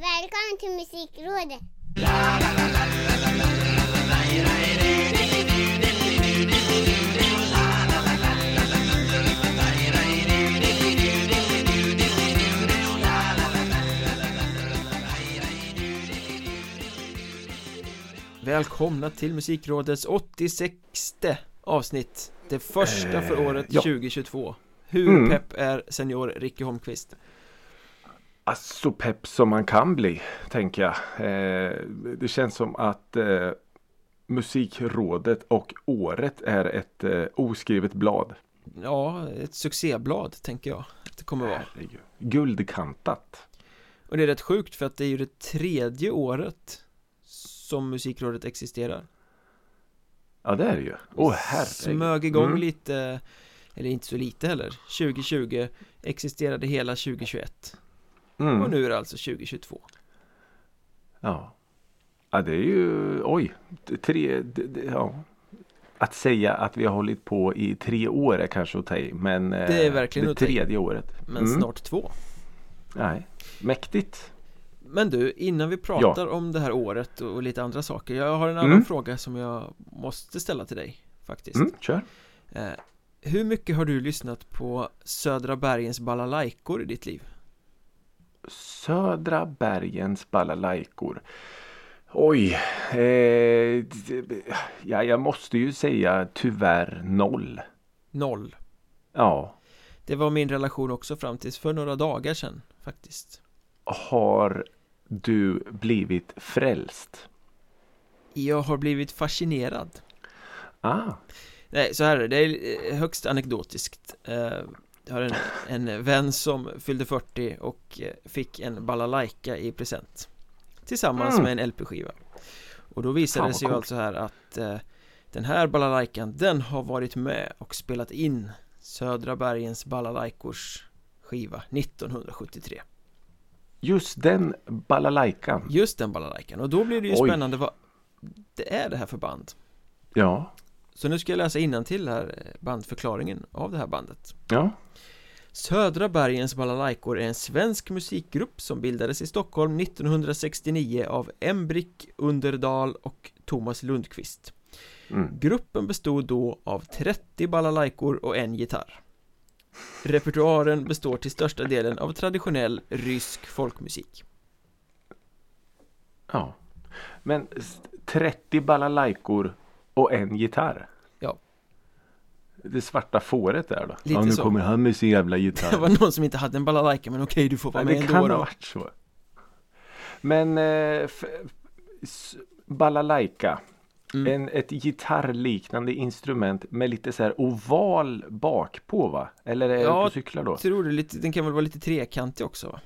Välkommen till Musikrådet! Välkomna till Musikrådets 86 avsnitt Det första för året ja. 2022 Hur Mm. pepp är senior Ricky Holmqvist? Så pepp som man kan bli, tänker jag. Eh, det känns som att eh, Musikrådet och året är ett eh, oskrivet blad. Ja, ett succéblad tänker jag att det kommer vara Herregud. Guldkantat. Och det är rätt sjukt för att det är ju det tredje året som Musikrådet existerar Ja, det är det ju. Åh, herregud. Smög igång Mm. lite, eller inte så lite heller 2020 existerade hela 2021 Mm. och nu är det alltså 2022 Ja. ja, det är ju, oj, tre, ja. Att säga att vi har hållit på i tre år är kanske att ta i, men eh, Det är verkligen det tredje året. Men Mm. snart två Nej, mäktigt. Men du, innan vi pratar om det här året och lite andra saker Jag har en annan Mm. fråga som jag måste ställa till dig Faktiskt Mm, kör. eh, Hur mycket har du lyssnat på Södra bergens balalaikor i ditt liv? Södra bergens balalaikor. Oj, eh, ja, jag måste ju säga tyvärr noll. Noll. Ja, Det var min relation också fram tills för några dagar sedan faktiskt. Har du blivit frälst? Jag har blivit fascinerad. Ah, Nej, så här är det, är högst anekdotiskt. Eh, Jag har en, en vän som fyllde 40 och eh, fick en balalaika i present. Tillsammans Mm. med en LP-skiva Och då visade Fan, det sig ju alltså här att eh, Den här balalaikan, den har varit med och spelat in Södra bergens balalaikors skiva 1973 just den balalaikan. Just den balalaikan, och då blir det ju Oj. spännande vad det är det här för band. Ja, Så nu ska jag läsa till här eh, bandförklaringen av det här bandet ja. Södra bergens balalaikor är en svensk musikgrupp som bildades i Stockholm 1969 av Embrick Underdal och Thomas Lundqvist Mm. Gruppen bestod då av 30 balalaikor och en gitarr Repertoaren består till största delen av traditionell rysk folkmusik ja. Men s- 30 balalaikor och en gitarr. Ja. Det svarta fåret där då. Lite ja, nu så. kommer han med sin jävla gitarr. Det var någon som inte hade en balalaika men okej du får vara Nej, med det ändå kan ha då varit så. Men eh, balalaika. Mm. En, ett gitarrliknande instrument med lite så här oval bak på va? Eller är Ja, jag på cyklar då? Tror du lite, den kan väl vara lite trekantig också va?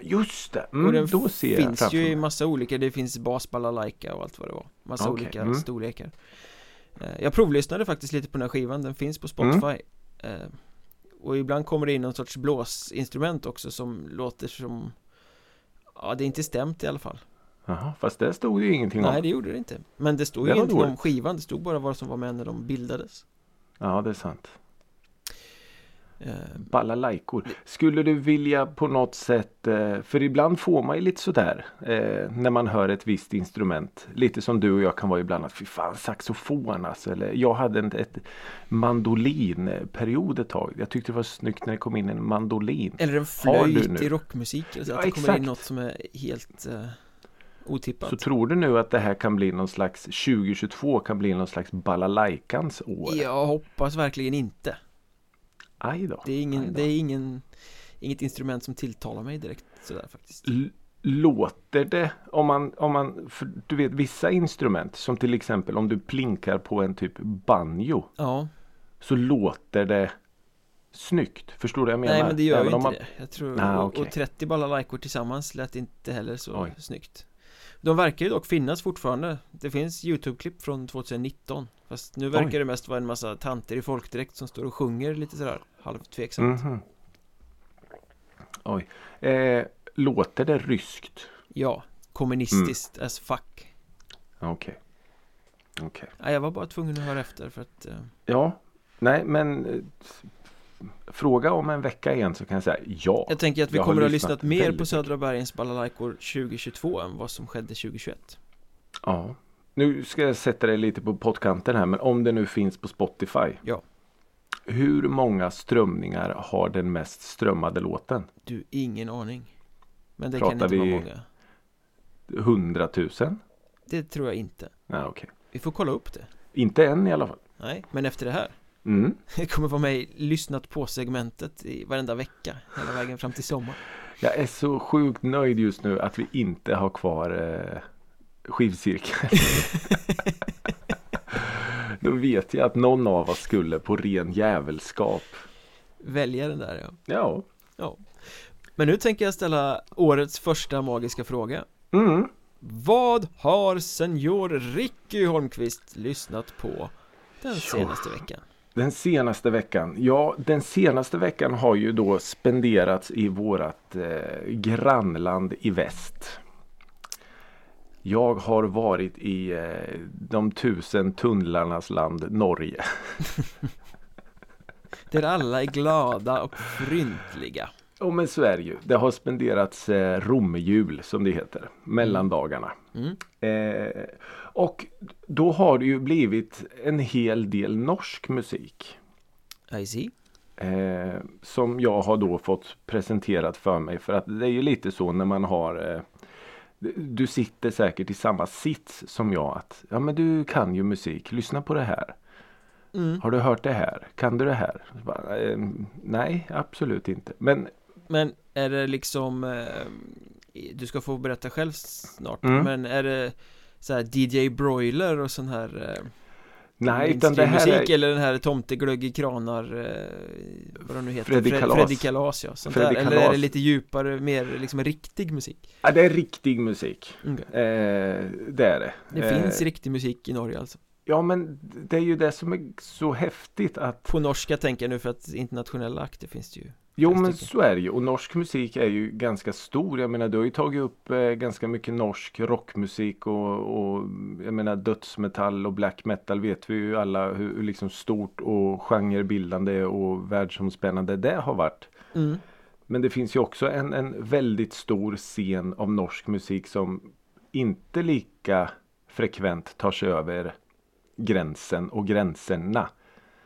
Just det, och mm, den då ser jag finns ju i massa olika, det finns basbalalaika och allt vad det var. Massa Okej, olika mm. storlekar. Eh, Jag provlyssnade faktiskt lite på den här skivan, den finns på Mm. Spotify. Eh, Och ibland kommer det in någon sorts blåsinstrument också som låter som Ja, det är inte stämt i alla fall. Jaha, fast det stod ju ingenting Nej, om. det gjorde det inte. Men det stod Det ju ingenting om skivan, det stod bara vad som var med när de bildades. Ja, det är sant. Eh, Balalaikor. Skulle du vilja på något sätt, eh, för ibland får man ju lite sådär eh, när man hör ett visst instrument. Lite som du och jag kan vara ibland att fy fan saxofon alltså. Eller jag hade en ett mandolinperiod ett tag. Jag tyckte det var snyggt när det kom in en mandolin. Eller en flöjt i rockmusik, alltså Ja, att det kommer in exakt. något som är helt eh, otippat Så tror du nu att det här kan bli någon slags 2022 kan bli någon slags balalaikans år? Jag hoppas verkligen inte Aj då. Det är, Aj ingen, då. det är ingen, inget instrument som tilltalar mig direkt sådär faktiskt L- Låter det om man, om man, för du vet vissa instrument som till exempel om du plinkar på en typ banjo Ja, så låter det snyggt. Förstår du vad jag menar? nej men det gör Även ju inte man, det Jag tror, Ah, och, okej. och 30 balalaikor tillsammans lät inte heller så Oj. snyggt De verkar ju dock finnas fortfarande Det finns YouTube-klipp från 2019 Fast nu verkar Oj. det mest vara en massa tanter i folkdräkt som står och sjunger lite sådär halvt tveksamt Mhm. Oj. Eh, låter det ryskt? Ja, kommunistiskt Mm. as fuck Okej. Okej. Nej, jag var bara tvungen att höra efter för att eh, Ja. Nej men eh, fråga om en vecka igen så kan jag säga ja. Jag tänker att vi kommer att ha lyssnat lyssnat mer på Södra Bergens balalaikor 2022 än vad som skedde 2021 Ja. Nu ska jag sätta dig lite på pottkanten här men om det nu finns på Spotify. Ja. Hur många strömningar har den mest strömmade låten? Du, ingen aning Men det Pratar kan inte vi- vara många 100 000? Det tror jag inte Nej, okej. Vi får kolla upp det Inte än i alla fall. Nej, men efter det här Mm. Det kommer vara med i lyssnat på segmentet i varenda vecka Hela vägen fram till sommar Jag är så sjukt nöjd just nu att vi inte har kvar eh, skivcirkeln. Då vet jag att någon av oss skulle på ren jävelskap. Välja den där ja Ja. Ja Men nu tänker jag ställa årets första magiska fråga Mm. Vad har senior Ricky Holmqvist lyssnat på den senaste veckan? Den senaste veckan. Ja, den senaste veckan har ju då spenderats i vårat eh, grannland i väst. Jag har varit i eh, de tusen tunnlarnas land Norge. Där alla är glada och fryntliga Ja men så är det ju. Det har spenderats eh, romjul som det heter. Mellandagarna. mm. Eh, och då har det ju blivit en hel del norsk musik. I see Eh, som jag har då fått presenterat för mig. För att det är ju lite så när man har eh, Du sitter säkert i samma sits som jag. att Ja men du kan ju musik. Lyssna på det här. mm. Har du hört det här? Kan du det här? Bara, eh, nej absolut inte. Men Men är det liksom eh, Du ska få berätta själv snart Mm. Men är det så här DJ Broiler och sån här eh, nej utan det här musik är eller den här Tomteglögg i kranar eh, Vad de nu heter Freddy Fred- Kalas. Freddy Kalas ja sånt Freddy där. Eller är det Kalas. lite djupare, mer liksom riktig musik? ja, det är riktig musik. Okay. Eh, det är det. Det eh, finns riktig musik i Norge alltså Ja men det är ju det som är så häftigt att På norska tänker jag nu för att internationella akter finns det ju Jo men så är det ju och norsk musik är ju ganska stor. Jag menar du har ju tagit upp eh, ganska mycket norsk rockmusik och, och jag menar dödsmetall och black metal vet vi ju alla hur, hur liksom stort och genrebildande och världsomspännande det har varit. mm. Men det finns ju också en, en väldigt stor scen av norsk musik som inte lika frekvent tar sig över gränsen och gränserna.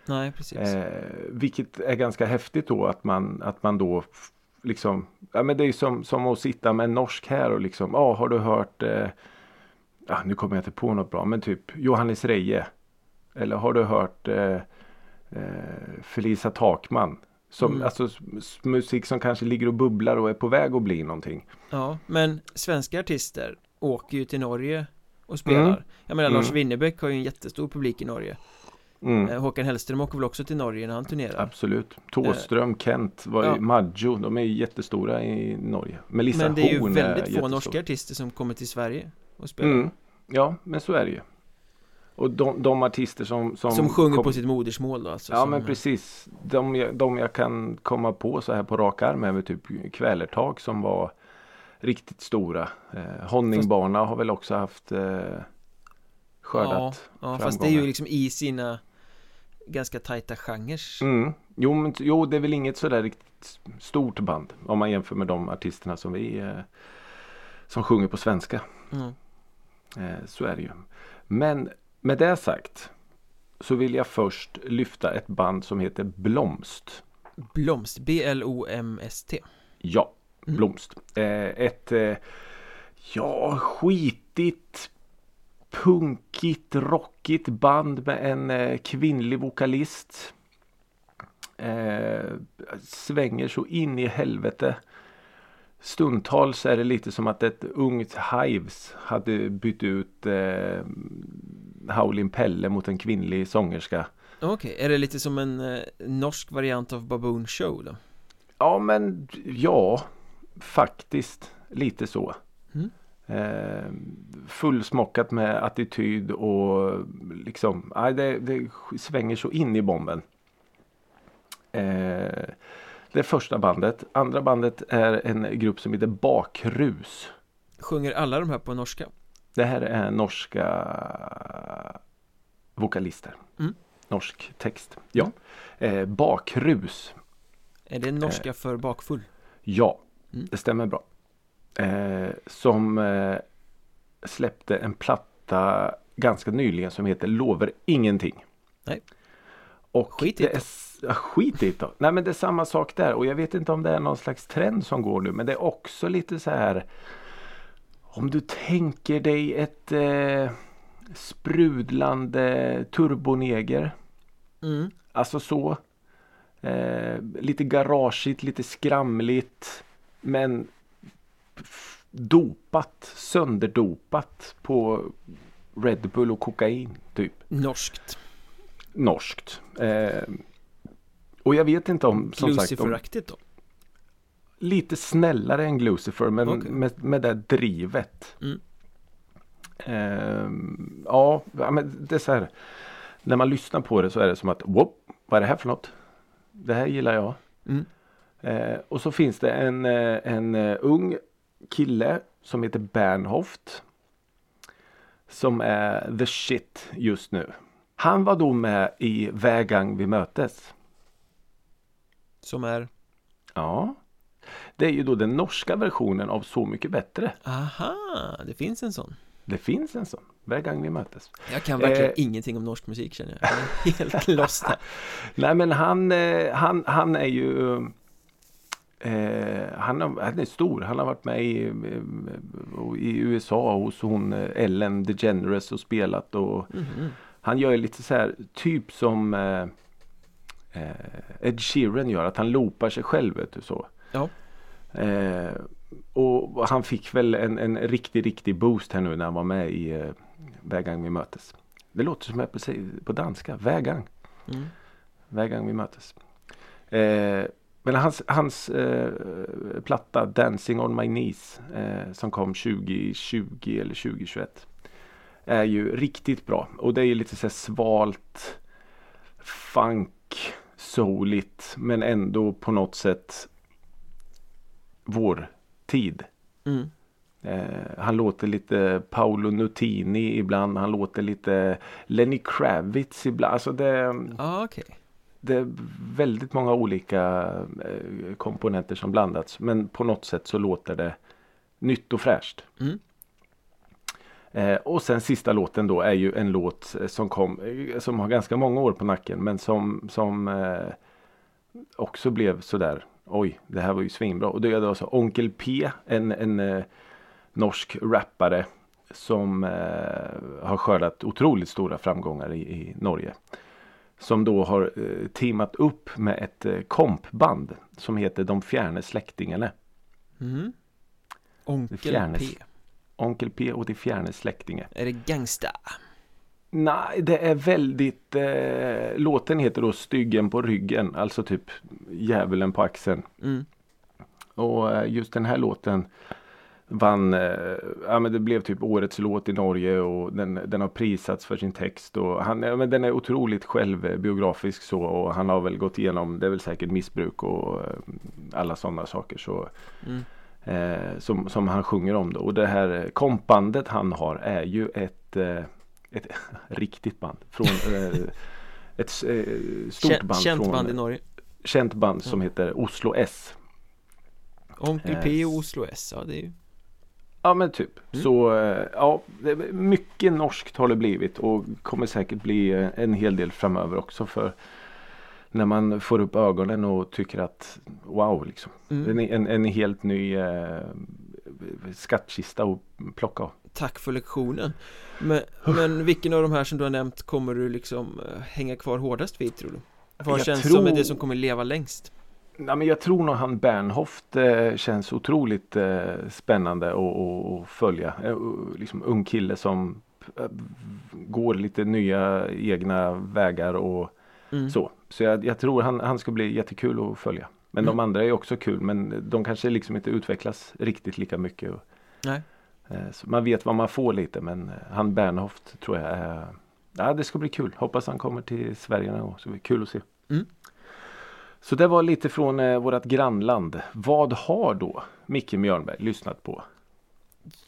Nej precis Eh, vilket är ganska häftigt då att man, att man då liksom Ja men det är som, som att sitta med en norsk här och liksom Ja har du hört eh, Ja nu kommer jag inte på något bra men typ Johannes Reje Eller har du hört eh, eh, Felisa Takman som, Mm. Alltså musik som kanske ligger och bubblar och är på väg att bli någonting Ja, men svenska artister åker ju till Norge och spelar Mm. Jag menar Mm. Lars Winnerbäck har ju en jättestor publik i Norge mm. eh, Håkan Hellström åker väl också till Norge när han turnerar Absolut Tåström, Kent, var, ja. Maggio De är ju jättestora i Norge Melissa Men det är ju Horn väldigt få jättestor. norska artister som kommer till Sverige och spelar Mm. Ja, men så är det ju. Och de, de artister som Som, Som sjunger kom- på sitt modersmål då alltså Ja som, men precis. De, de jag kan komma på så här på rak arm är väl typ Kvälertak som var riktigt stora. Eh, Honningbana har väl också haft eh, skördat Ja, fast det är ju liksom i sina ganska tajta genrer Mm. Jo, men, jo, det är väl inget sådär riktigt stort band om man jämför med de artisterna som vi eh, som sjunger på svenska. mm. Eh, så är det ju. Men med det sagt så vill jag först lyfta ett band som heter Blomst. Blomst, B-L-O-M-S-T Ja, Mm. Blomst. Eh, ett eh, ja, skitigt punkigt, rockigt band med en eh, kvinnlig vokalist. Eh, svänger så in i helvete. Stundtals är det lite som att ett ungt Hives hade bytt ut eh, Howlin' Pelle mot en kvinnlig sångerska. Okej, är det lite som en eh, norsk variant av Baboon Show då? Ja men ja, faktiskt lite så. Mm. Eh, fullsmockat med attityd och liksom, nej, det, det svänger så in i bomben. Eh, det första bandet. Andra bandet är en grupp som heter Bakrus. Sjunger alla de här på norska? Det här är norska vokalister. Mm. Norsk text. Ja. Eh, bakrus. Är det norska för bakfull? Ja, Mm. det stämmer bra. Eh, som eh, släppte en platta ganska nyligen som heter Lover ingenting. Nej. Och Skit i det är, skit i det. Nej men det är samma sak där och jag vet inte om det är någon slags trend som går nu men det är också lite så här Om du tänker dig ett eh, sprudlande turboneger Mm. Alltså så. Eh, lite garageigt, lite skramligt. Men dopat, sönderdopat på Red Bull och kokain. Typ. Norskt Norskt. Eh, och jag vet inte om, som Lucifer-aktigt då? lite snällare än Lucifer men Okej. med, med det drivet. Mm. Eh, ja, men det är så här. När man lyssnar på det så är det som att, whoop, vad är det här för något? Det här gillar jag. Mm. Eh, och så finns det en, eh, en eh, ung kille som heter Bernhoft. Som är the shit just nu. Han var då med i Vägang vi mötes. Som är? Ja. Det är ju då den norska versionen av Så mycket bättre. Aha, det finns en sån Det finns en sån. Vägang vi mötes. Jag kan verkligen Eh. ingenting om norsk musik känner jag Jag är helt lost här Nej men han, eh, han, han är ju eh, han, har, han är stor. Han har varit med i, eh, i USA hos hon eh, Ellen DeGeneres och spelat och Mhm. han gör lite så här typ som eh, eh, Ed Sheeran gör. Att han loopar sig själv vet du så. Ja. Eh, och och han fick väl en, en riktig riktig boost här nu när han var med i eh, Vägang vi mötes. Det låter som jag på, på danska. Vägang. Mm. Vägang vi mötes. Eh, men hans, hans eh, platta Dancing on my knees eh, som kom 2020 eller 2021 är ju riktigt bra. Och det är ju lite så svalt funk, souligt men ändå på något sätt vår tid. Mm. Eh, han låter lite Paolo Nutini ibland. Han låter lite Lenny Kravitz ibland. Alltså det, Ja, okej det är väldigt många olika eh, komponenter som blandats. Men på något sätt så låter det nytt och fräscht. Mm. Eh, och sen sista låten då är ju en låt eh, som kom eh, som har ganska många år på nacken men som, som eh, också blev sådär oj det här var ju svinbra. Och det är alltså Onkel P en, en eh, norsk rappare som har skördat otroligt stora framgångar i, i Norge. Som då har eh, teamat upp med ett eh, kompband som heter De fjärne släktingarna. mm. Onkel Fjärnes. P Onkel P och De fjärne släktingar. Är det gangsta? Nej, det är väldigt eh, Låten heter då Styggen på ryggen, alltså typ Djävulen på axeln. Mm. Och eh, just den här låten vann, eh, ja men det blev typ årets låt i Norge och den, den har prisats för sin text och han, ja, men den är otroligt självbiografisk så och han har väl gått igenom, det är väl säkert missbruk och eh, alla sådana saker så Mm. eh, som, som han sjunger om då. Och det här kompbandet han har är ju ett, eh, ett riktigt band från eh, ett eh, stort band känt från band i Norge känt band som heter Oslo S. Onkel P och Oslo S, ja det är ju Ja men typ. Mm. Så eh, ja, mycket norskt har det blivit och kommer säkert bli eh, en hel del framöver också för när man får upp ögonen och tycker att wow liksom. mm. En, en, en helt ny eh, skattkista att plocka av. Tack för lektionen men, men vilken av de här som du har nämnt kommer du liksom eh, hänga kvar hårdast vid tror du? Vad Jag känns tror- som är det som kommer leva längst? Nej, men jag tror nog han Bernhoft eh, känns otroligt eh, spännande att- följa. Eh, liksom ung kille som eh, går lite nya egna vägar och Mm. så. Så jag, jag tror han, han ska bli jättekul att följa. Men Mm. de andra är också kul men de kanske liksom inte utvecklas riktigt lika mycket. Och, Nej. eh, man vet vad man får lite men eh, han Bernhoft tror jag är Ja det ska bli kul. Hoppas han kommer till Sverige någon gång. Så det blir kul att se. Mm. Så det var lite från eh, vårt grannland. Vad har då Micke Mjörnberg lyssnat på?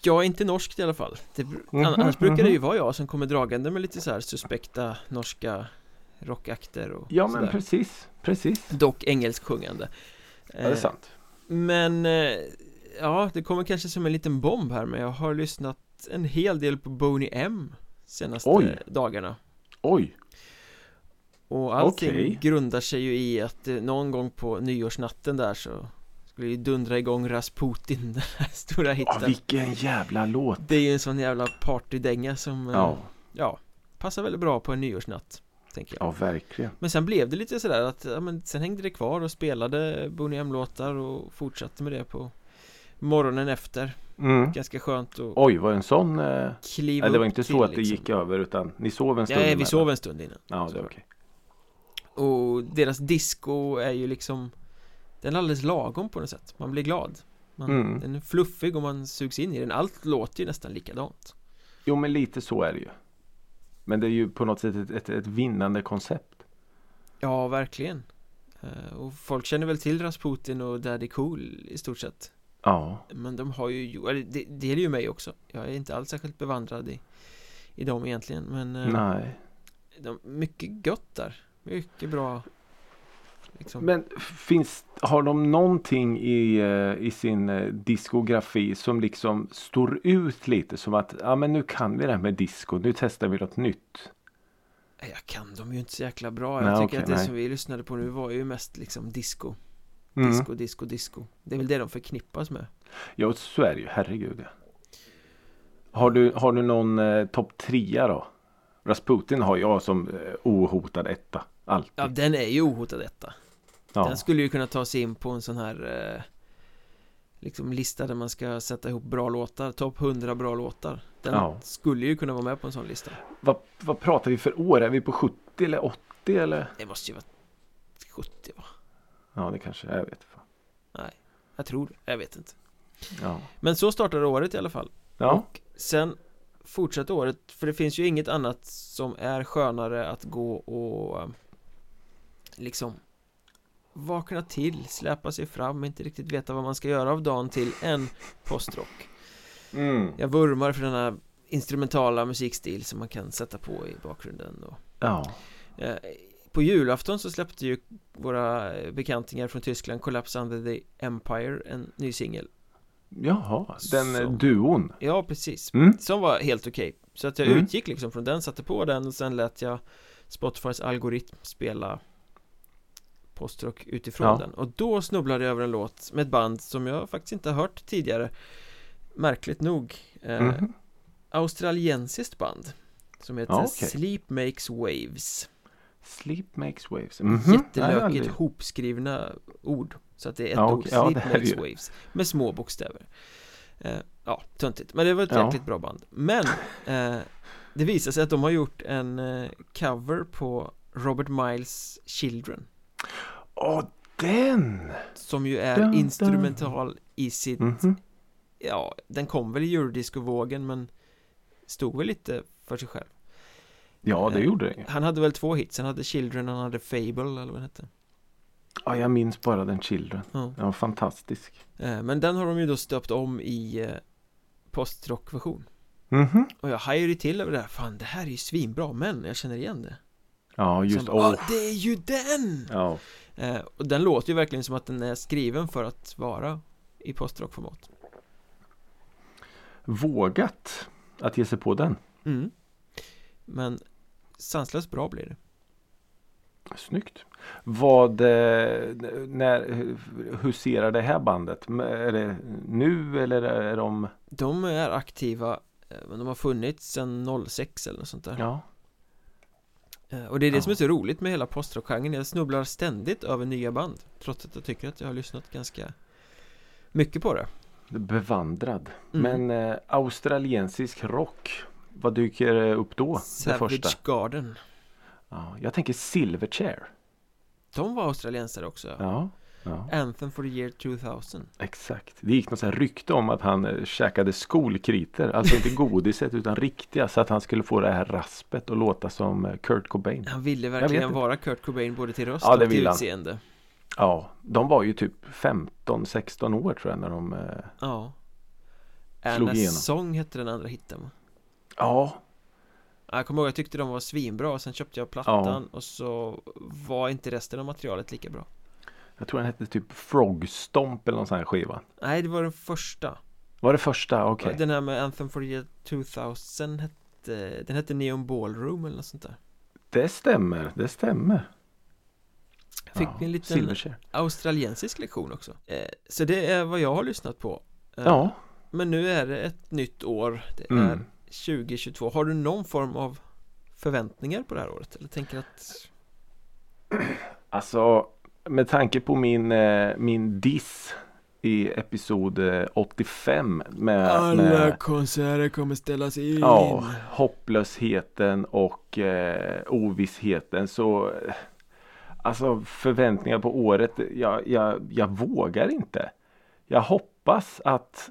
Jag är inte norsk i alla fall det, Mhm, Annars brukar det ju mhm. vara jag som kommer dragande med lite så här suspekta norska rockakter och Ja men precis, precis. Dock engelsksjungande Ja, det är Eh, sant. Men eh, Ja, det kommer kanske som en liten bomb här men jag har lyssnat en hel del på Boney M Senaste Oj. dagarna Oj, Och allting Okej. grundar sig ju i att eh, någon gång på nyårsnatten där så Skulle ju dundra igång Rasputin, den här stora ja, hitten vilken jävla låt. Det är ju en sån jävla partydänga som eh, Ja, ja Passar väldigt bra på en nyårsnatt Tänker jag ja verkligen. Men sen blev det lite sådär att, ja men sen hängde det kvar och spelade Boney M-låtar och fortsatte med det på morgonen efter Mm. Ganska skönt att Oj, var det en sån? Eh... kliva Nej, det var inte till, så att det liksom. gick över utan ni sov en stund Nej, vi sov en stund innan Ja, det är okej. Och deras disco är ju liksom Den är alldeles lagom på något sätt. Man blir glad. Man, Mm. Den är fluffig och man sugs in i den. Allt låter ju nästan likadant. Jo, men lite så är det ju. Men det är ju på något sätt ett, ett, ett vinnande koncept. Ja, verkligen. Eh, Och folk känner väl till Rasputin och Daddy Cool i stort sett. Ja, Men de har ju, det, det är ju mig också. Jag är inte alls särskilt bevandrad i I dem egentligen men eh, nej. de, Mycket gött där Mycket bra liksom. Men finns, har de någonting i, eh, i sin eh, diskografi som liksom står ut lite som att ja men nu kan vi det här med disco, nu testar vi något nytt. Jag kan dem ju inte så jäkla bra Jag Nej, tycker okej, att det nej. som vi lyssnade på nu var ju mest liksom disco Mm. Disco, disco, disco Det är väl det de förknippas med Ja så är det ju, herregud. Har du, har du någon eh, topp trea då? Rasputin har jag som eh, ohotad etta. Alltid. Ja, den är ju ohotad detta Ja. Den skulle ju kunna ta sig in på en sån här eh, Liksom lista där man ska sätta ihop bra låtar Topp 100 bra låtar Den Ja. skulle ju kunna vara med på en sån lista Vad, vad pratar vi för år? Är vi på 70 eller 80 eller? Det måste ju vara 70 va? Ja det kanske, jag vet fan. Nej, jag tror det, jag vet inte Ja. Men så startade året i alla fall Ja. Och sen fortsatte året För det finns ju inget annat som är skönare att gå och eh, Liksom Vakna till, släpa sig fram, inte riktigt veta vad man ska göra av dagen till än postrock Mm. Jag vurmar för denna instrumentala musikstil som man kan sätta på i bakgrunden och, Ja. eh, På julafton så släppte ju våra bekantingar från Tyskland Collapse Under the Empire en ny singel Jaha, den Så. Duon. Ja, precis Mm. Som var helt okej Så att jag Mm. utgick liksom från den, satte på den och sen lät jag Spotifys algoritm spela postrock utifrån Ja. den och då snubblade jag över en låt med ett band som jag faktiskt inte har hört tidigare Märkligt nog eh, Mhm. Australiensiskt band Som heter Ja, okej. Sleep Makes Waves Sleep makes waves. Mhm. Nej, Jättelökigt hopskrivna ord Så att det är ett Ja, ord. Ja, Sleep Makes ju- Waves Med små bokstäver eh, Ja, töntigt Men det var ett jäkligt bra band Men eh, Det visar sig att de har gjort en eh, cover på Robert Miles Children Åh, den! Som ju är dun. instrumental i sitt Mhm. Ja, den kom väl i eurodisco-vågen men Stod väl lite för sig själv Ja, det Eh, gjorde den. Han hade väl två hits, han hade Children han hade Fable eller vad den hette Ja, jag minns bara den Children. ja. Den var fantastisk. Eh, Men den har de ju då stöpt om i eh, postrockversion Mhm. Och jag hajade till över det här, fan det här är ju svinbra men jag känner igen det Ja, just bara. "Ah, det är ju den! Ja. Eh, och den låter ju verkligen som att den är skriven för att vara i postrockformat Vågat att ge sig på den. mm. Men sanslöst bra blir det Snyggt. Vad, eh, när, huserar det här bandet? Är det nu eller är de? De är aktiva eh, men de har funnits sedan 06 eller något sånt där Ja. Eh, Och det är det Ja. som är så roligt med hela postrockgenren Jag snubblar ständigt över nya band Trots att jag tycker att jag har lyssnat ganska mycket på det Bevandrad. Mm. Men eh, australiensisk rock. Vad dyker eh, upp då? Savage? Garden Ja, jag tänker Silverchair. De var australiensare också Ja. Ja, Anthem for the year 2000 exakt. Det gick något så här rykte om att han eh, käkade skolkriter. Alltså inte godiset utan riktiga. Så att han skulle få det här raspet och låta som eh, Kurt Cobain. Han ville verkligen vara Kurt Cobain både till röst Ja, och till vill han. utseende Ja, de var ju typ 15-16 år tror jag när de eh, Ja Slog Anna igenom. Song hette den andra hitten? Ja Jag kommer ihåg jag tyckte de var svinbra och sen köpte jag plattan och så var inte resten av materialet lika bra Jag tror den hette typ Frogstomp eller någon sån här skiva. Nej det var den första. Var det första? Okej. Den här med Anthem for the year 2000 hette Den hette Neon Ballroom eller något sånt där. Det stämmer, det stämmer. Fick vi en liten Silverchair. australiensisk lektion också. Eh, Så det är vad jag har lyssnat på. Eh, Ja. Men nu är det ett nytt år. Det Mm. är 2022 Har du någon form av förväntningar på det här året? Eller tänker att Alltså med tanke på min, eh, min diss i episod eh, 85 med, med konserter kommer ställas in ja, hopplösheten och eh, ovissheten så eh, Alltså förväntningar på året, jag, jag, jag vågar inte. Jag hoppas att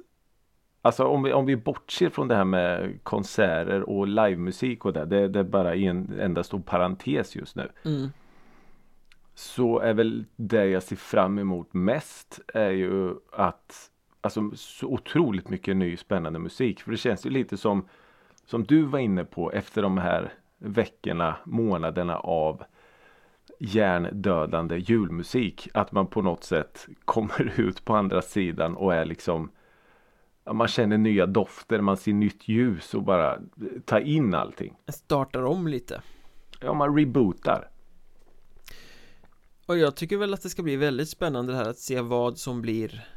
Alltså om vi, om vi bortser från det här med konserter och livemusik och det, det, det är bara i en enda stor parentes just nu. mm. Så är väl det jag ser fram emot mest är ju att Alltså så otroligt mycket ny spännande musik. För det känns ju lite som Som du var inne på efter de här veckorna, månaderna av hjärndödande julmusik. Att man på något sätt kommer ut på andra sidan och är liksom Man känner nya dofter, man ser nytt ljus och bara ta in allting. Startar om lite Ja, man rebootar. Och jag tycker väl att det ska bli väldigt spännande det här att se vad som blir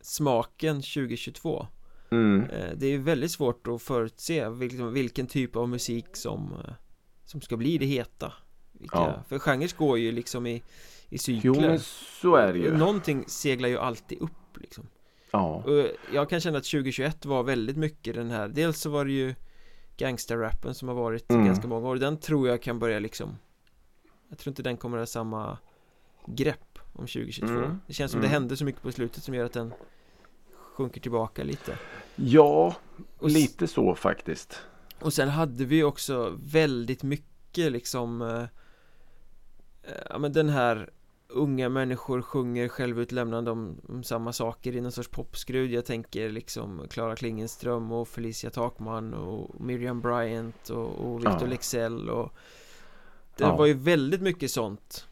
Smaken 2022 Mm. Eh, Det är ju väldigt svårt att förutse vilken, vilken typ av musik som eh, Som ska bli det heta vilka, Ja. För genrer går ju liksom i, i Jo, cykler men så är det ju. Någonting seglar ju alltid upp liksom Ja. Och jag kan känna att 2021 var väldigt mycket den här Dels så var det ju Gangsterrappen som har varit Mm. ganska många år Den tror jag kan börja liksom Jag tror inte den kommer ha samma Grepp om 2022 Mm. Det känns som Mm. det hände så mycket på slutet som gör att den Sjunker tillbaka lite Ja, Och lite så faktiskt. Och sen hade vi också väldigt mycket liksom eh, eh, Ja men den här Unga människor sjunger självutlämnande om, om samma saker i någon sorts popskrud Jag tänker liksom Klara Klingenström och Felicia Takman och Miriam Bryant och, och Victor Ja. Leksell och Det Ja. var ju väldigt mycket sånt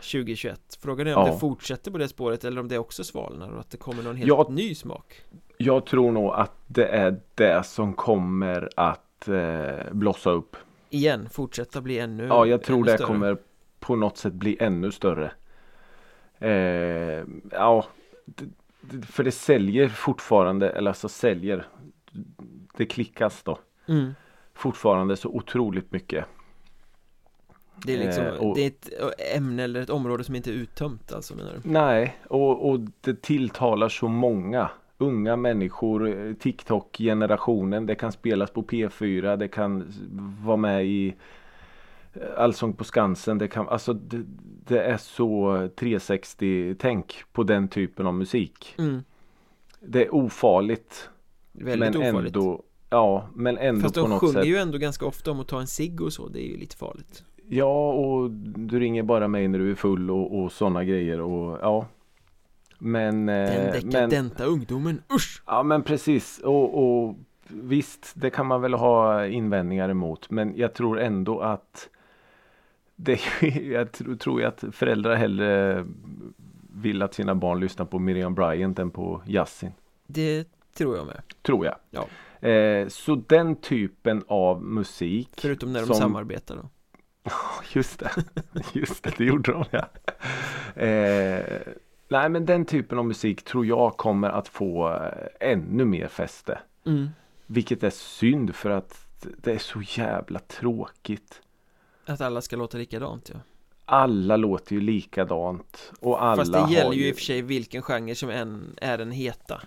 2021 Frågan är om Ja. det fortsätter på det spåret eller om det också svalnar och att det kommer någon helt Ja. ny smak Jag tror nog att det är det som kommer att eh, blossa upp. Igen, fortsätta bli ännu Ja, jag tror det större. kommer på något sätt bli ännu större. Eh, ja, för det säljer fortfarande, eller alltså säljer. Det klickas då mm. fortfarande så otroligt mycket. Det är liksom, Eh, och- det är ett ämne eller ett område som inte är uttömt alltså menar du? Nej, och, och det tilltalar så många unga människor, eh, TikTok-generationen. Det kan spelas på P4, det kan vara med i eh, Allsång på Skansen. Det, kan, alltså, det, det är så 360-tänk på den typen av musik. Mm. Det är ofarligt. Väldigt men ofarligt ändå, ja, men ändå Fast på de något sjunger sätt. ju ändå ganska ofta om att ta en cigg och så, det är ju lite farligt Ja, och du ringer bara mig när du är full och, och sådana grejer. Och, ja. Men, Den eh, men, dekadenta ungdomen, usch! Ja men precis och, och visst det kan man väl ha invändningar emot men jag tror ändå att det, jag tror, jag att föräldrar hellre vill att sina barn lyssnar på Miriam Bryant än på Yasin. Det tror jag med Tror jag. Ja. Eh, så den typen av musik. Förutom när de som- samarbetar då Just det, just det, det gjorde de ja. Eh, nej men den typen av musik tror jag kommer att få eh, ännu mer fäste. mm. Vilket är synd för att det är så jävla tråkigt. Att alla ska låta likadant ja Alla låter ju likadant. Och alla Fast det gäller ju i och för sig vilken genre som än är den heta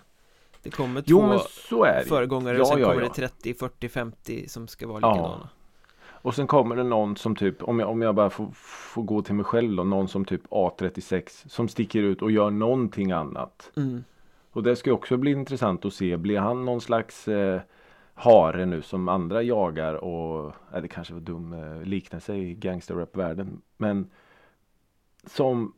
Det kommer Jo två men så är det föregångare Ja, och sen ja, kommer ja. det 30, 40, 50 som ska vara Ja. Och sen kommer det någon som typ, om jag, om jag bara får, får gå till mig själv då, någon som typ A36 som sticker ut och gör någonting annat. mm. Och det ska också bli intressant att se, blir han någon slags eh, hare nu som andra jagar och, nej, det kanske var dum eh, liknelse i gangsterrap-världen. Men som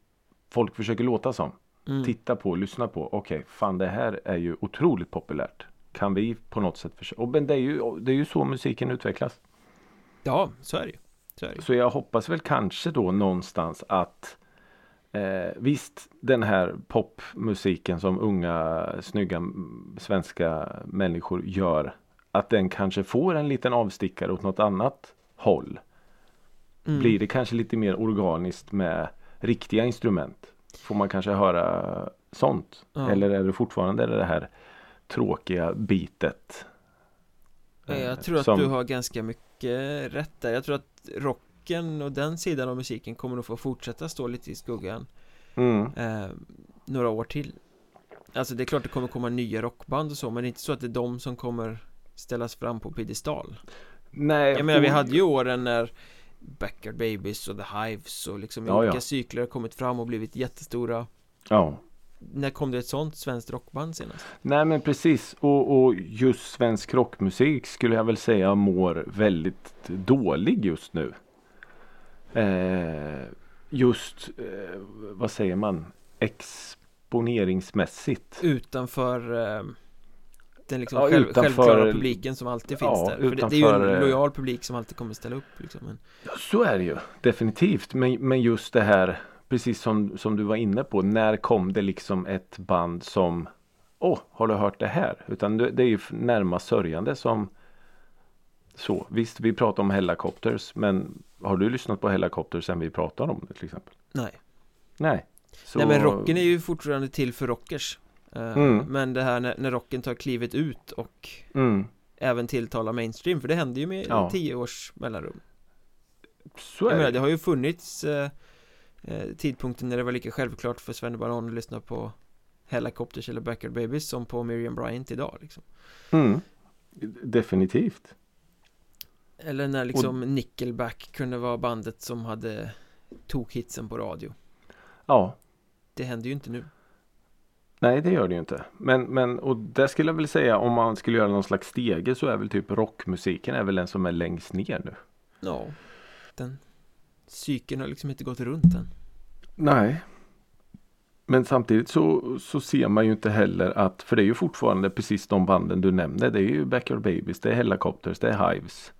folk försöker låta som. Mm. Titta på, lyssna på. Okej, fan det här är ju otroligt populärt. Kan vi på något sätt försöka. Och, men det är, ju, det är ju så musiken utvecklas. Ja, så är det ju så, det. Så jag hoppas väl kanske då någonstans att eh, visst den här popmusiken som unga snygga svenska människor gör att den kanske får en liten avstickare åt något annat håll. Mm. Blir det kanske lite mer organiskt med riktiga instrument? Får man kanske höra sånt? Ja. Eller är det fortfarande det här tråkiga bitet? Ja, eh, Jag tror att som- du har ganska mycket rätt där Jag tror att rocken och den sidan av musiken kommer nog få fortsätta stå lite i skuggan Mm. eh, Några år till Alltså det är klart det kommer komma nya rockband och så Men det är inte så att det är de som kommer ställas fram på piedestal Nej, Jag menar vi hade ju åren när Backyard Babies och The Hives och liksom Ja, olika ja. cykler har kommit fram och blivit jättestora Ja. När kom det ett sånt svenskt rockband senast? Nej men precis och, och just svensk rockmusik skulle jag väl säga mår väldigt dålig just nu. Eh, just eh, vad säger man exponeringsmässigt. Utanför eh, den liksom Ja, själv, utanför- självklara publiken som alltid finns Ja, där För det, det är ju utanför, en eh, lojal publik som alltid kommer ställa upp liksom Ja, så är det ju definitivt. Men, men just det här precis som, som du var inne på. När kom det liksom ett band som Åh, har du hört det här? Utan det, det är ju närmast sörjande som så. Visst, vi pratar om Hellacopters men har du lyssnat på Hellacopters sen vi pratade om det till exempel? nej Nej. Så, Nej men rocken är ju fortfarande till för rockers Eh, Mm. Men det här när, när rocken tar klivet ut och mm, även tilltalar mainstream För det händer ju med Ja. tio års mellanrum så Jag är menar det. det har ju funnits eh, tidpunkter när det var lika självklart för Sven Baron att lyssna på Helicopters eller Backyard Babies som på Miriam Bryant idag liksom. Mm, definitivt. Eller när liksom Nickelback kunde vara bandet som hade tokhitsen på radio Ja. Det händer ju inte nu Nej det gör det ju inte. Men, men och där skulle jag väl säga om man skulle göra någon slags stege så är väl typ rockmusiken är väl den som är längst ner nu. Ja Den Cykeln har liksom inte gått runt än Nej. Men samtidigt så, så ser man ju inte heller att, för det är ju fortfarande precis de banden du nämnde. Det är ju Backyard Babies, det är Hellacopters, det är Hives.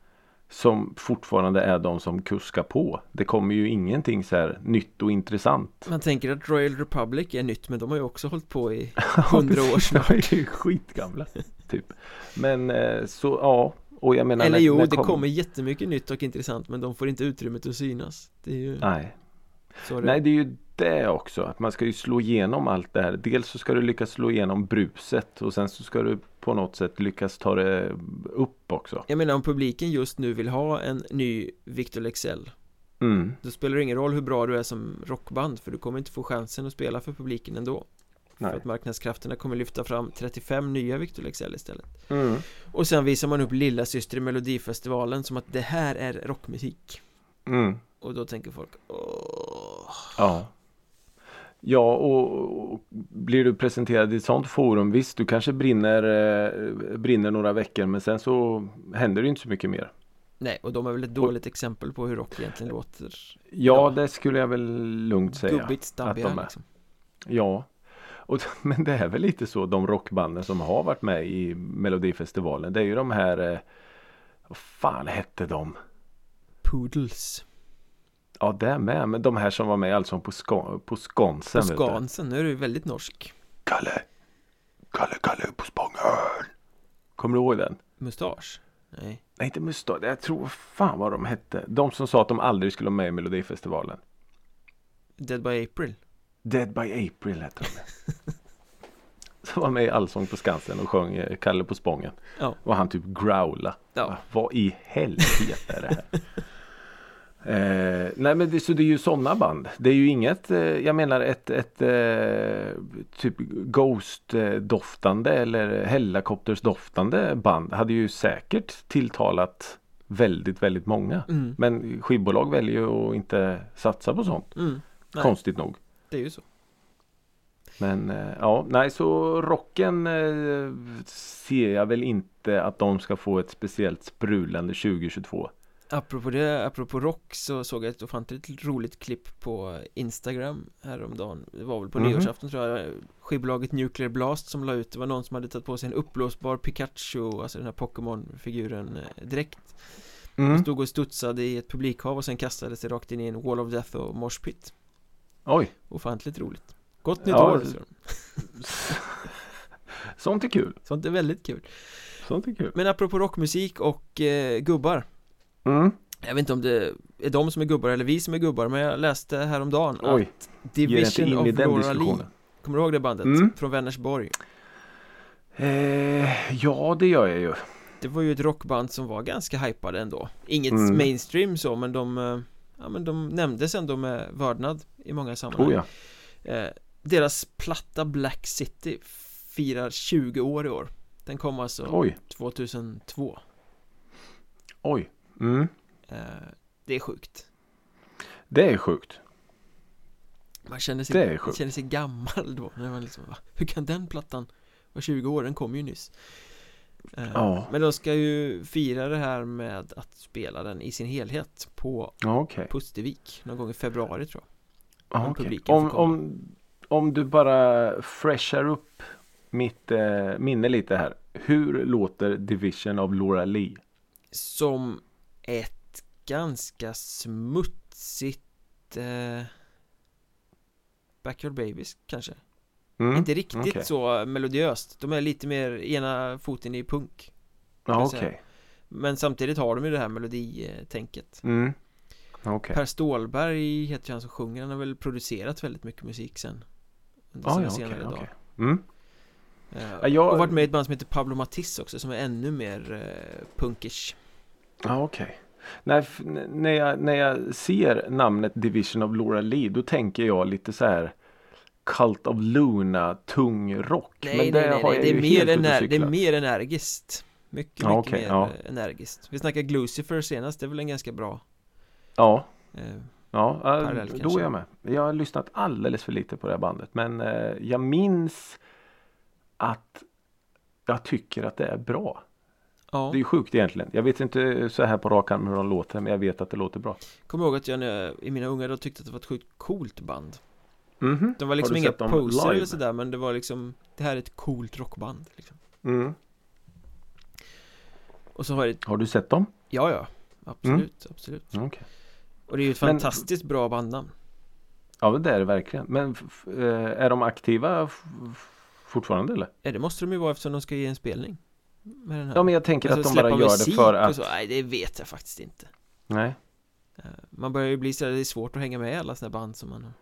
Som fortfarande är de som kuskar på. Det kommer ju ingenting så här nytt och intressant. Man tänker att Royal Republic är nytt men de har ju också hållit på i hundra år De snart är ju skitgamla. Typ. Men eh, så ja. Och jag menar Eller när- jo, när det kom- kommer jättemycket nytt och intressant men de får inte utrymmet att synas Det är ju Nej. det Nej det är ju det också. Att man ska ju slå igenom allt det här. Dels så ska du lyckas slå igenom bruset och sen så ska du på något sätt lyckas ta det upp också. Jag menar om publiken just nu vill ha en ny Victor Lexell Mm. Då spelar det ingen roll hur bra du är som rockband för du kommer inte få chansen att spela för publiken ändå För Nej. att marknadskrafterna kommer lyfta fram 35 nya Victor Lexell istället Mm. Och sen visar man upp lilla syster i Melodifestivalen som att det här är rockmusik Mm. Och då tänker folk Åh. Ja. Ja och, och blir du presenterad i ett sånt forum visst du kanske brinner, eh, brinner några veckor men sen så händer det inte så mycket mer. Nej, och de är väl ett dåligt exempel på hur rock egentligen låter Ja, Ja. det skulle jag väl lugnt säga. Gubbigt, stabbiga att de är. liksom. Ja. Och, men det är väl lite så de rockbanden som har varit med i Melodifestivalen. Det är ju de här eh, Vad fan hette de? Poodles Ja det med. Men de här som var med alltså på, Ska, på Skansen. På. Skansen, nu är du väldigt norsk Kalle. Kalle, Kalle på Spången. Kommer du ihåg den? Mustasch? Nej Nej inte Mustad. Jag tror fan vad de hette. De som sa att de aldrig skulle vara med i Melodifestivalen. Dead by April? Dead by April hette de. Som var med i Allsång på Skansen och sjöng eh, Kalle på Spången. Ja. Och han typ growla. Ja. Va, Vad i helvete är det här? eh, nej men det, så det är ju sådana band. Det är ju inget, eh, jag menar ett, ett eh, typ Ghost-doftande eller Hellacopters-doftande band hade ju säkert tilltalat väldigt, väldigt många. Mm. Men skivbolag väljer ju att inte satsa på sånt. Mm. Konstigt nog. Det är ju så Men eh, ja, nej så rocken eh, ser jag väl inte att de ska få ett speciellt sprudlande 2022. Apropå det, apropå rock så såg jag ett ofantligt roligt klipp på Instagram häromdagen Det var väl på Mhm. nyårsafton tror jag Skivbolaget Nuclear Blast som la ut Det var någon som hade tagit på sig en uppblåsbar Pikachu Alltså den här Pokémon-figuren eh, direkt Mm. Stod och studsade i ett publikhav och sen kastade sig rakt in i en wall of death och mosh pit Oj, Ofantligt roligt Gott nytt Ja, år! så. sånt är kul. Sånt är väldigt kul Sånt är kul. Men apropå rockmusik och eh, gubbar Mm. Jag vet inte om det är de som är gubbar eller vi som är gubbar Men jag läste häromdagen Oj, att Division of Laura Lee. Kommer du ihåg det bandet? Mm. Från Vänersborg Eh, ja, det gör jag ju. Det var ju ett rockband som var ganska hypade ändå Inget Mm. mainstream så men de eh, Ja men de nämndes ändå med vördnad i många sammanhang Oh ja. eh, Deras platta Black City firar 20 år i år Den kom alltså Oj, 2002 oj. Mm. eh, Det är sjukt Det är sjukt. Man känner sig, Det är man sjukt. känner sig gammal då när man liksom, va? Hur kan den plattan vara 20 år? Den kom ju nyss Ja. Men de ska ju fira det här med att spela den i sin helhet på Ja, okej. Pustervik någon gång i februari tror jag Ja, publiken Om, om, om du bara freshar upp mitt eh, minne lite här. Hur låter Division av Laura Lee? Som ett ganska smutsigt eh, Backyard Babies kanske Mm. Inte riktigt okej. så melodiöst De är lite mer ena foten i punk Ja, okej. säga. Men samtidigt har de ju det här meloditänket Mm. Okej. Per Stålberg heter han som sjunger Han har väl producerat väldigt mycket musik sen Under Ah, ja, okej, senare okej. dagar Mm. Ja, jag- Och varit med i ett band som heter Pablo Matisse också Som är ännu mer eh, punkish Ja, okej. Nej, f- n- när, jag, när jag ser namnet Division of Laura Lee då tänker jag lite så här Cult of Luna, tung rock. Nej, Men nej, det nej, har nej. Det, är mer ener- det är mer energiskt Mycket, Ja, mycket okej, mer ja. eh, energiskt Vi snackar Glucifer senast, det är väl en ganska bra Ja, eh, ja äh, Parallell då kanske. är jag med. Jag har lyssnat alldeles för lite på det här bandet. Men eh, jag minns att jag tycker att det är bra. Ja, Det är ju sjukt egentligen. Jag vet inte så här på rak arm hur de låter men jag vet att det låter bra. kommer ihåg att jag jag, i mina unga då tyckte att det var ett sjukt coolt band Mhm. De var liksom Har du inga sett dem poser live? eller sådär men det var liksom Det här är ett coolt rockband liksom. Mm. Och så har det, Har du sett dem? ja ja Absolut, absolut Mm, Okej. Och det är ju ett Men- fantastiskt bra bandnamn Ja det är det verkligen. Men f- f- eh, är de aktiva f- fortfarande eller? Ja det måste de ju vara eftersom de ska ge en spelning Med den här Ja men jag tänker Alltså, att de bara gör det för att så, Nej det vet jag faktiskt inte Nej Eh, Man börjar ju bli så det är svårt att hänga med alla sådana band som man har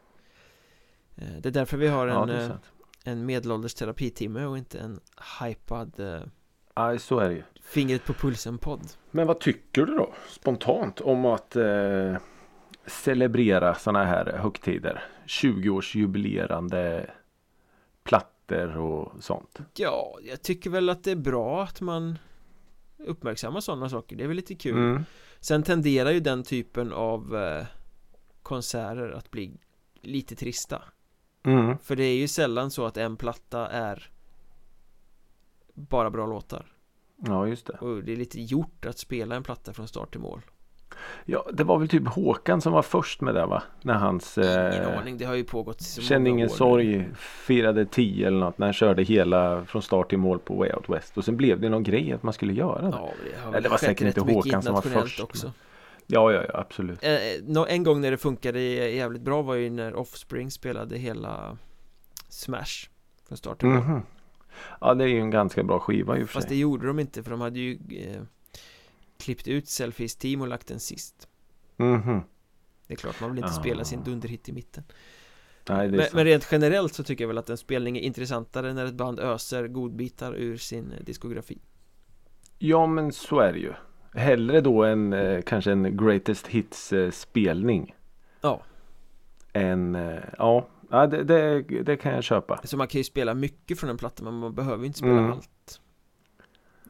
Det är därför vi har Ja en, är eh, en medelålders terapitimme och inte en hypad eh, Ja så är det ju Fingret på pulsen-podd Men vad tycker du då spontant om att eh, celebrera sådana här högtider? 20-årsjubilerande plattor och sånt. Ja, jag tycker väl att det är bra att man uppmärksammar sådana saker, det är väl lite kul Mm. Sen tenderar ju den typen av eh, konserter att bli lite trista Mm. För det är ju sällan så att en platta är bara bra låtar Ja just det. Och det är lite gjort att spela en platta från start till mål Ja det var väl typ Håkan som var först med det va? När hans Ingen eh, aning, det har ju pågått så Känn ingen år sorg firade 10 eller något när han körde hela från start till mål på Way Out West och sen blev det någon grej att man skulle göra det. Ja, det har Eller det var säkert inte Håkan som var först, också Ja ja ja absolut. eh, nå- En gång när det funkade jävligt bra var ju när Offspring spelade hela Smash Från start till mål Mhm. Ja det är ju en ganska bra skiva i och för Fast det sig. gjorde de inte för de hade ju eh, Klippt ut Selfies Team och lagt den sist Mhm. Det är klart, man vill inte Ah. spela sin dunderhit i mitten Nej det men, men rent generellt så tycker jag väl att en spelning är intressantare när ett band öser godbitar ur sin eh, diskografi Ja men så är det ju. Hellre då en eh, kanske en greatest hits eh, spelning. Ja. Än eh, ja, ja det, det, det kan jag köpa. Så man kan ju spela mycket från en platta men man behöver ju inte spela Mm. allt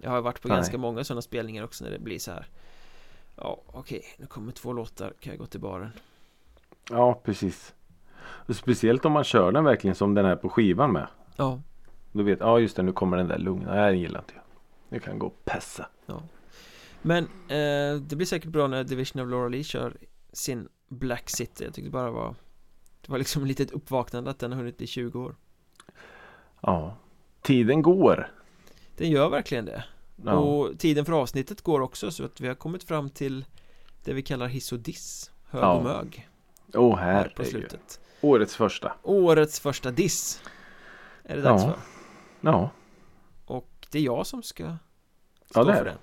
Jag har varit på Nej. ganska många sådana spelningar också när det blir så här Ja okej, nu kommer två låtar, kan jag gå till baren Ja precis. Och speciellt om man kör den verkligen som den är på skivan med. Ja, Då vet ja just det nu kommer den där lugna. Den gillar inte jag. Nu kan gå och passa. Men eh, det blir säkert bra när Division of Laura Lee kör sin Black City Jag tyckte bara det var Det var liksom lite ett uppvaknande att den har hunnit bli 20 år Ja. Tiden går. Den gör verkligen det Ja. Och tiden för avsnittet går också så att vi har kommit fram till Det vi kallar hiss och diss Hög Ja. och mög Åh här på herregud. slutet Årets första. Årets första diss Är det dags Ja. för Ja. Och det är jag som ska Ja, stå det är för den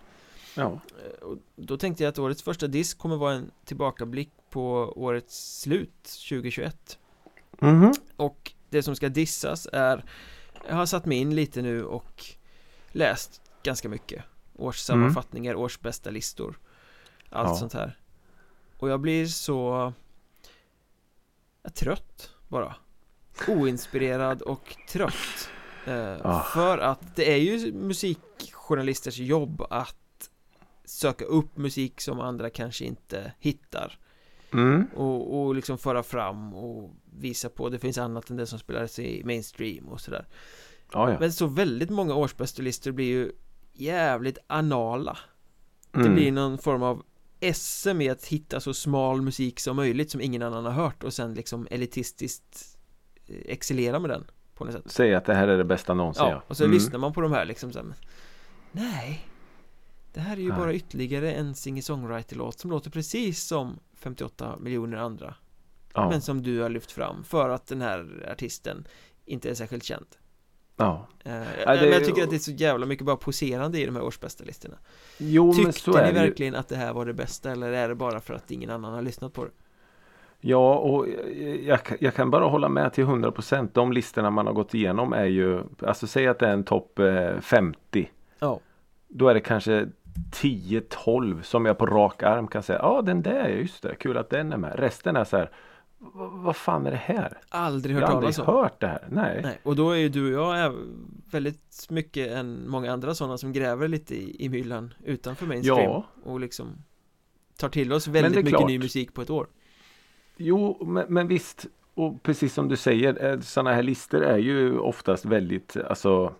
Ja. Eh, Och då tänkte jag att årets första diss kommer vara en tillbakablick på årets slut 2021 Mhm. Och det som ska dissas är Jag har satt mig in lite nu och läst ganska mycket Årssammanfattningar, årsbästa listor Allt Ja. sånt här Och jag blir så ja, Trött bara Oinspirerad och trött eh, Ah. För att det är ju musikjournalisters jobb att Söka upp musik som andra kanske inte hittar Mm. och, och liksom föra fram och visa på det finns annat än det som spelas i mainstream och sådär Ja, ja. Men så väldigt många årsbästlistor blir ju jävligt anala Det Mm. blir någon form av SM i att hitta så smal musik som möjligt som ingen annan har hört och sen liksom elitistiskt eh, excellera med den på något sätt Säg att det här är det bästa någonsin. Ja, och så Mm. lyssnar man på de här liksom så här, men, Nej Det här är ju Nej. bara ytterligare en singer-songwriter-låt som låter precis som 58 miljoner andra Ja. Men som du har lyft fram för att den här artisten inte är särskilt känd ja. eh, det Men är- jag tycker att det är så jävla mycket bara poserande i de här årsbästa listorna Jo, men så Tyckte är ni det ju. verkligen att det här var det bästa eller är det bara för att ingen annan har lyssnat på det? Ja, och jag, jag kan bara hålla med till 100 procent. De listorna man har gått igenom är ju, alltså säg att det är en topp eh, 50. Ja Då är det kanske 10-12 som jag på rak arm kan säga, ja den där, just det, kul att den är med. Resten är så här, "Va- vad fan är det här? Aldrig Jag hört har aldrig talas om hört det här. Nej. Nej, och då är ju du och jag väldigt mycket än många andra sådana som gräver lite i, i myllan utanför mainstream Ja. och liksom tar till oss väldigt mycket klart. ny musik på ett år. Jo, men, men visst. Och precis som du säger, sådana här listor är ju oftast väldigt, alltså eh,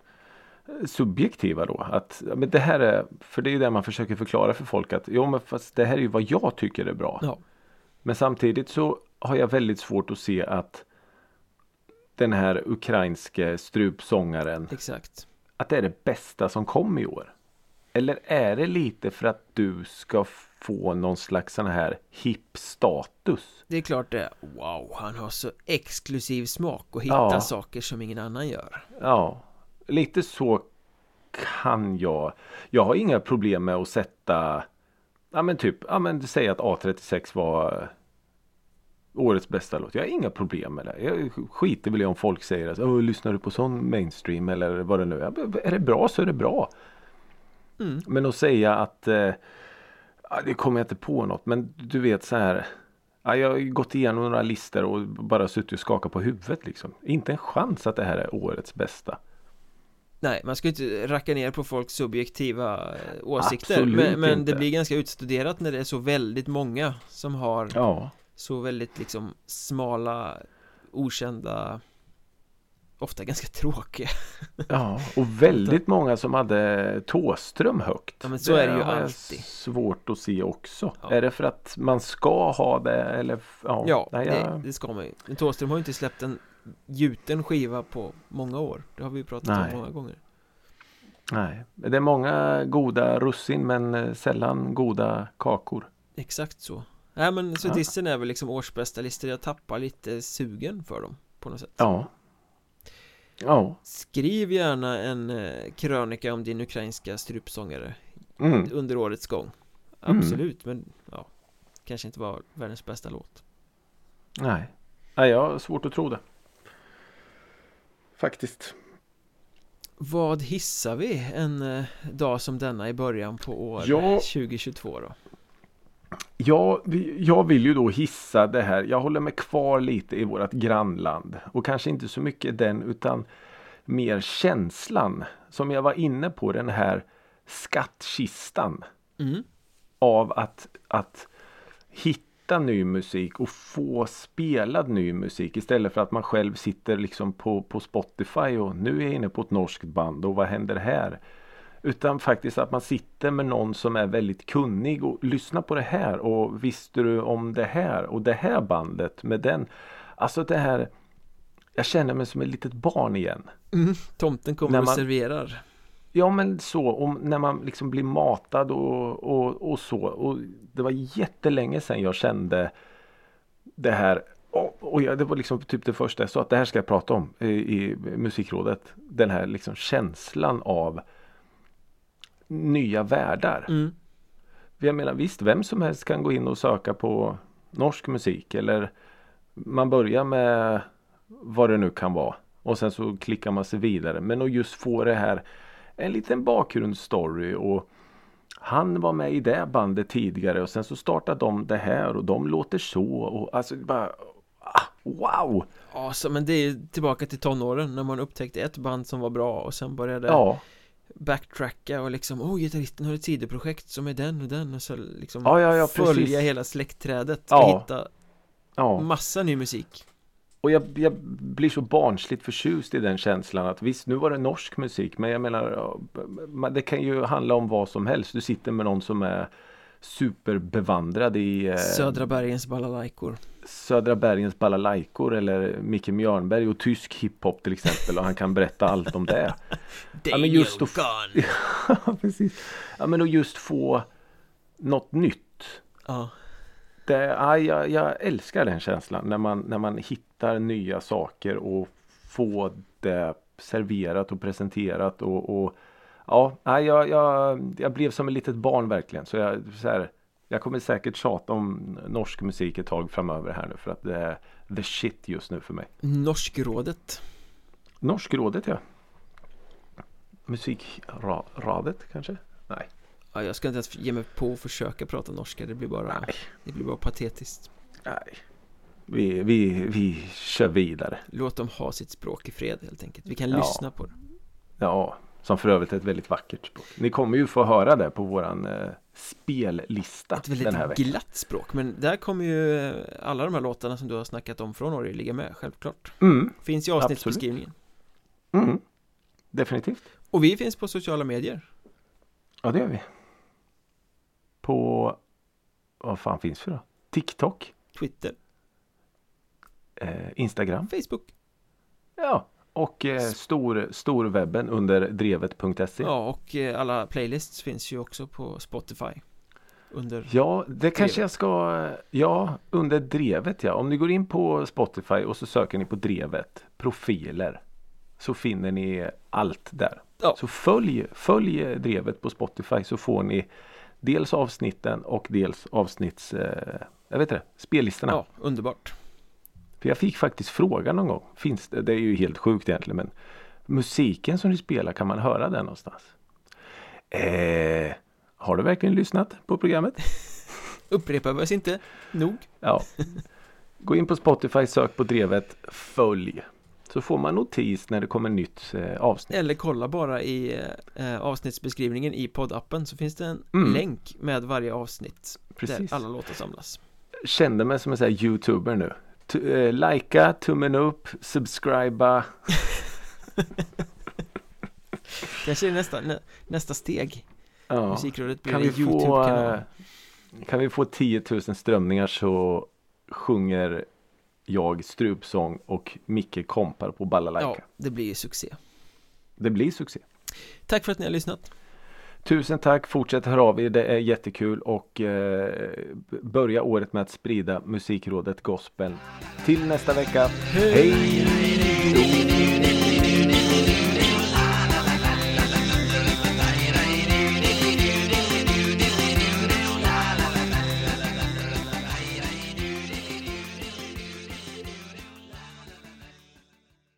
subjektiva då. Att, men det här är, för det är ju det man försöker förklara för folk att, jo men fast det här är ju vad jag tycker är bra. Ja. Men samtidigt så har jag väldigt svårt att se att den här ukrainske strupsångaren, Exakt. att det är det bästa som kom i år. Eller är det lite för att du ska få någon slags sån här hipp status? Det är klart det, wow, han har så exklusiv smak och hittar Ja. saker som ingen annan gör. Ja, lite så kan jag. Jag har inga problem med att sätta, ja men typ, ja men säg att A36 var eh, årets bästa låt. Jag har inga problem med det. Jag skiter väl i om folk säger att Åh, lyssnar du på sån mainstream eller vad det nu är. Är det bra så är det bra. Mm. Men att säga att eh, det kommer jag inte på något. Men du vet så här. Ja, jag har gått igenom några listor och bara suttit och skakat på huvudet liksom. Inte en chans att det här är årets bästa. Nej, man ska ju inte racka ner på folks subjektiva eh, åsikter Absolut men, men det blir ganska utstuderat när det är så väldigt många som har Ja. så väldigt liksom smala, okända Ofta ganska tråkiga Ja, och väldigt många som hade Tåström högt. Ja, men så är det ju alltid. Svårt att se också. Ja. Är det för att man ska ha det eller? Ja, Ja, nej, det, jag, det ska man ju Men Thåström har ju inte släppt en gjuten skiva på många år Det har vi pratat Nej. om många gånger nej. Det är många goda russin men eh, sällan goda kakor. Exakt så Nej men så Ja. dissen är väl liksom årsbästa listor Jag tappar lite sugen för dem på något sätt Ja. Ja. Skriv gärna en eh, krönika om din ukrainska strupsångare Mm. under årets gång Mm. Absolut, men ja Kanske inte var världens bästa låt Nej. Nej, jag har svårt att tro det. Faktiskt. Vad hissar vi en eh, dag som denna i början på år Ja. 2022 då? Ja, jag vill ju då hissa det här. Jag håller mig kvar lite i vårt grannland. Och kanske inte så mycket den utan mer känslan. Som jag var inne på den här skattkistan. Mm. Av att, att hitta ny musik och få spelad ny musik. Istället för att man själv sitter liksom på, på Spotify och nu är jag inne på ett norskt band och vad händer här? Utan faktiskt att man sitter med någon som är väldigt kunnig och lyssnar på det här och visste du om det här och det här bandet med den. Alltså det här Jag känner mig som ett litet barn igen. Tomten kommer När och man- serverar Ja men så, om, när man liksom blir matad och, och, och så. Och det var jättelänge sedan jag kände det här. Och, och jag, det var liksom typ det första jag sa att det här ska jag prata om i, i musikrådet. Den här liksom känslan av nya världar. Mm. Jag menar visst, vem som helst kan gå in och söka på norsk musik eller man börjar med vad det nu kan vara och sen så klickar man sig vidare. Men att just få det här en liten bakgrundsstory och han var med i det bandet tidigare och sen så startade de det här och de låter så och alltså bara ah, Wow! Ja, så, men det är tillbaka till tonåren när man upptäckte ett band som var bra och sen började Ja, backtracka och liksom Åh, gitarristen har ett sidoprojekt som är den och den och så liksom Ja, ja, ja, följa precis. hela släktträdet och hitta ja. massa ny musik Och jag, jag blir så barnsligt förtjust i den känslan att visst nu var det norsk musik men jag menar det kan ju handla om vad som helst. Du sitter med någon som är superbevandrad i eh, Södra bergens balalaikor Södra bergens balalaikor eller Micke Mjörnberg och tysk hiphop till exempel och han kan berätta allt om det. Ja, men just att-. Ja, precis. Ja men att just få något nytt. Ja, Det, ja, jag, jag älskar den känslan när man, när man hittar nya saker och får det serverat och presenterat och, och ja, nej, jag, jag, jag blev som ett litet barn verkligen. Så jag, så här, jag kommer säkert tjata om norsk musik ett tag framöver här nu för att det är the shit just nu för mig. Norskrådet Norskrådet ja. Musikradet kanske? Nej. Ja, jag ska inte ens ge mig på att försöka prata norska Det blir bara, Nej. det blir bara patetiskt Nej. Vi, vi, vi kör vidare. Låt dem ha sitt språk i fred helt enkelt Vi kan Ja. lyssna på det Ja, som för övrigt är ett väldigt vackert språk. Ni kommer ju få höra det på våran eh, spellista Ett den här väldigt veckan. glatt språk Men där kommer ju eh, alla de här låtarna som du har snackat om från Norge ligga med, självklart Mm, Finns i avsnittsbeskrivningen mm, definitivt. Och vi finns på sociala medier Ja, det gör vi. På, vad fan finns vi då? TikTok, Twitter, eh, Instagram, Facebook ja. Och eh, stor, storwebben under drevet.se. Ja. Ja, och eh, alla playlists finns ju också på Spotify Under det kanske jag ska, ja, under drevet ja. Om ni går in på Spotify och så söker ni på drevet, profiler. Så finner ni allt där. Ja. Så följ, följ drevet på Spotify så får ni dels avsnitten och dels avsnitts, eh, jag vet inte, spellistorna. Ja, underbart För jag fick faktiskt frågan någon gång, finns det, det är ju helt sjukt egentligen men musiken som ni spelar, kan man höra den någonstans? Eh, har du verkligen lyssnat på programmet? Upprepar vi oss inte nog Ja. Gå in på Spotify, sök på drevet, följ. Så får man notis när det kommer nytt eh, avsnitt. Eller kolla bara i eh, avsnittsbeskrivningen i poddappen så finns det en Mm. länk med varje avsnitt Precis. där alla låtar samlas. Kände mig som en sån här youtuber nu. T- eh, likea, tummen upp, subscriba. Kanske är nästa, nä, nästa steg. Ja. Musikrådet blir Kan en vi, få, YouTube-kanal. eh, kan vi få 10 000 strömningar så sjunger jag strupsång och Micke kompar på balalaika. Ja, det blir succé. Det blir succé. Tack för att ni har lyssnat. Tusen tack, fortsätt höra av er, det är jättekul och eh, börja året med att sprida musikrådet gospel. Till nästa vecka, hej!